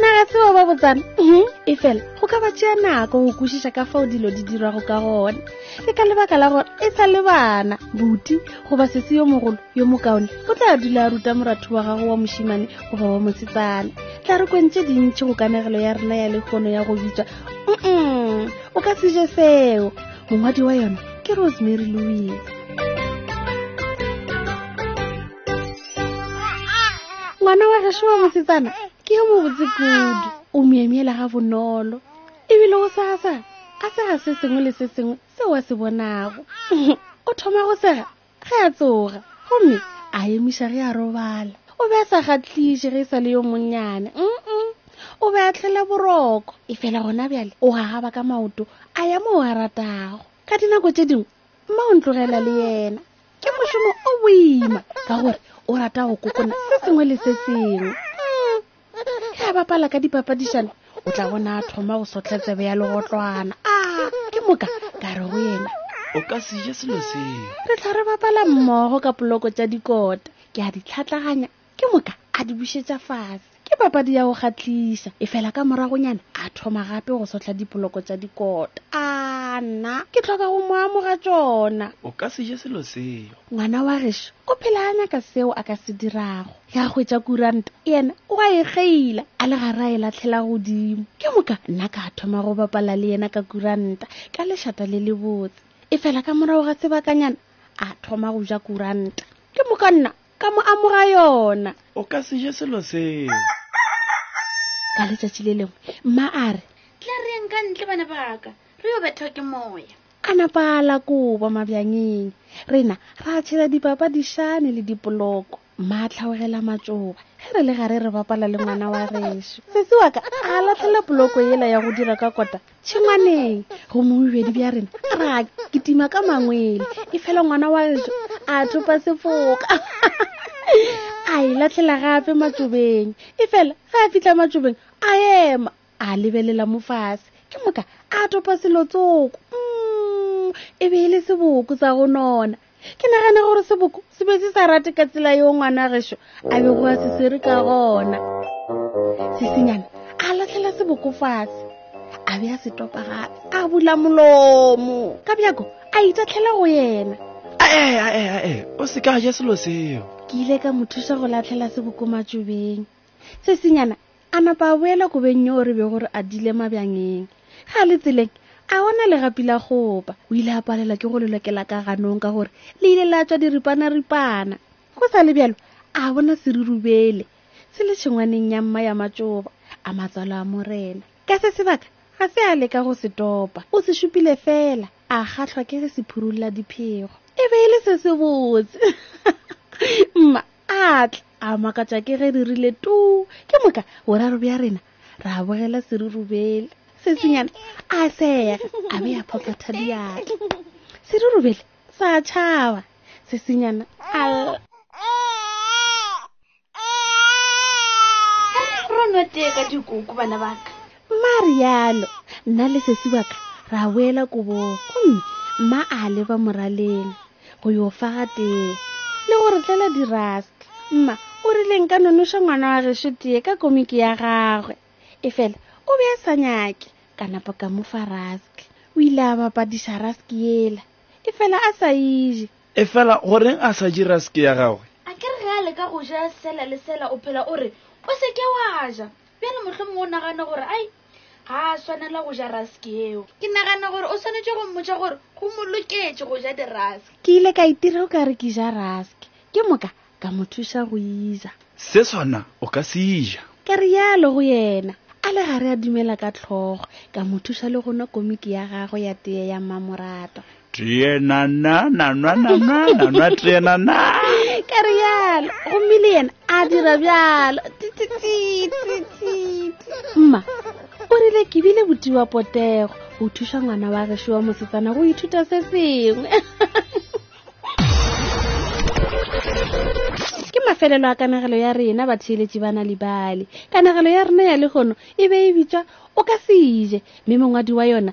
na ga tseo ba botsana mhm. e fela go ka ba tšea nako go kwešiša ka fao dilo di dirwago ka gone ke ka lebaka la gore e sa le bana buti goba sese yo mogolo yo mokaone o tla dula a ruta moratho wa gago wa mošimane goba wa mosetsane tla re kwentse dintšhi go kanegelo ya rena ya lekgono ya go bitswa mm o ka seje seo mongwadi wa yona ke rosemary louis ngwana wa gešo wa mosetsana ke yo mobotse kudu o myemyela ga bonolo ebile o sasa a sega se sengwe le se sengwe se wa se bonago o thoma go sega ge a tsoga gomme a emiša ge a robala o be a sa gatliše ge e sa le yo monnyane mm o be a tlhela boroko e fela gona bjale o gagaba ka maoto a ya mo o a ratago ka dinako tše dingwe mma o ntlogela le yena ke mošomo o boima ka gore o rata go kokona se sengwe le se sengwe ge a bapala ka dipapadišano o tla bona a thoma go sotlha tsebe ya legotlwana a ke moka ka re go yena o ka se je selo seo re tla re bapala mmogo ka poloko tša dikota ke a di tlhatlaganya ke moka a di bušetša fase ke papadi ya go kgatlisa e fela ka moragonyana a thoma gape go sotlha dipoloko tša dikota a nna ke tlhoka go mo amoga tšona o ka se je selo seo ngwana wa gešo o phela a nyaka seo a ka se dirago ya hwetša kuranta yena o a e kgeila a le ga ra e latlhela godimo ke moka nna ka thoma go bapala le yena ka kuranta ka lešata le le botse e fela ka morago ga sebakanyana a thoma go ja kuranta ke moka nna ka mo amoga yona o ka se je selo seo ka letšatši le lengwe mma a re tla re yeng ka ntle bana baka re yo bethwa ke moya a napa a la koba mabjangeng rena ra tšhela dipapa dišane le dipoloko mma a tlhaogela matšoba ge re le gare re bapala le ngwana wa geso sesi wa ka a latlhela poloko yela ya go dira ka kota tšhengwaneng go mobedi bja rena ra kitima ka mangwele e fela ngwana wa eso a thopa sefoka a e latlhela gape matsobeng e fela ga a fitlha matsobeng a ema a lebelela mo fase ke moka a thopa selo tsoko mm, e be e le seboko sa go nona ke nagana gore seboko se be se sa rate ka tsela yo ngwana gešo a bego a seswere ka gona sesenyana a latlhela seboko fatshe a be a se topa gape a bula molomo ka bjako a itatlhela go yena ae ae ae o se ka ja selo seo ke ile ka mo thusa go latlhela seboko matsobeng sesenyana a napa a boela kobeng yo re bego re adile mabjangeng ge a le tseleng a bona legapi la gopa o ile a palelwa ke go le lokela ka ganong ka gore le ile la tswa diripanaripana go sa le bjalo a bona serirubele se le tšhengwaneng ya mma ya matšoba a matswalo a morena ka se sebaka ga se a leka go se topa o se šupile fela a kgahlwa ke ge se phurulla diphego e be e le se se botse mma a tla a makatša ke ge re rile tu ke moka boraro bja rena ra bogela serurubele setsinyana a sega a be ya phaphatha diatla serurubele sa tšhaba setsinyana a ronwa tee ka dikoko bana baka mma rialo nna le sesi baka ra boela kobong gomme mma a leba moraleng go yo fa gatee le go re tlela dirust mma o rile nka nonoša ngwana wa gešo tee ka komiki ya gagwe e fela o be a sa nyake ka napa ka mo fa rusk o ile a bapadiša rusk yela e fela a sa ije e fela goreng a sa je rusk ya gagwe a ke re ge a leka go ja sela le sela o phela o re o se ke wa ja Bjale mohlomong o nagana gore ai ga a swanela go ja raske yeo ke nagana gore o swanetše go mmotša gore go mo loketše go ja diraske ke ile ka itira o ka re ke ja raske ke moka ka mo thuša go ija se sona o ka se ija ka rialo go yena a le gare a dumela ka tlhogo ka mo thuša le go nwa komiki ya gagwe ya teye ya mmamoratwa tee na na na nwa na nwa na nwa tee na na ka re yalo gomme le yena a dira bjalo mma o rile ke bile botiwa potego go thuša ngwana wa gešo wa mosetsana go ithuta se sengwe ke mafelelo a kanegelo ya rena batheeletši ba na le bale kanegelo ya rena ya legono e be e bitswa o ka se ije mme mongwadi wa yona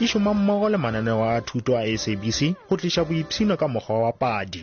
e šoma mmogo le mananeo a thuto a sabc go tliša boipshino ka mokgwa wa padi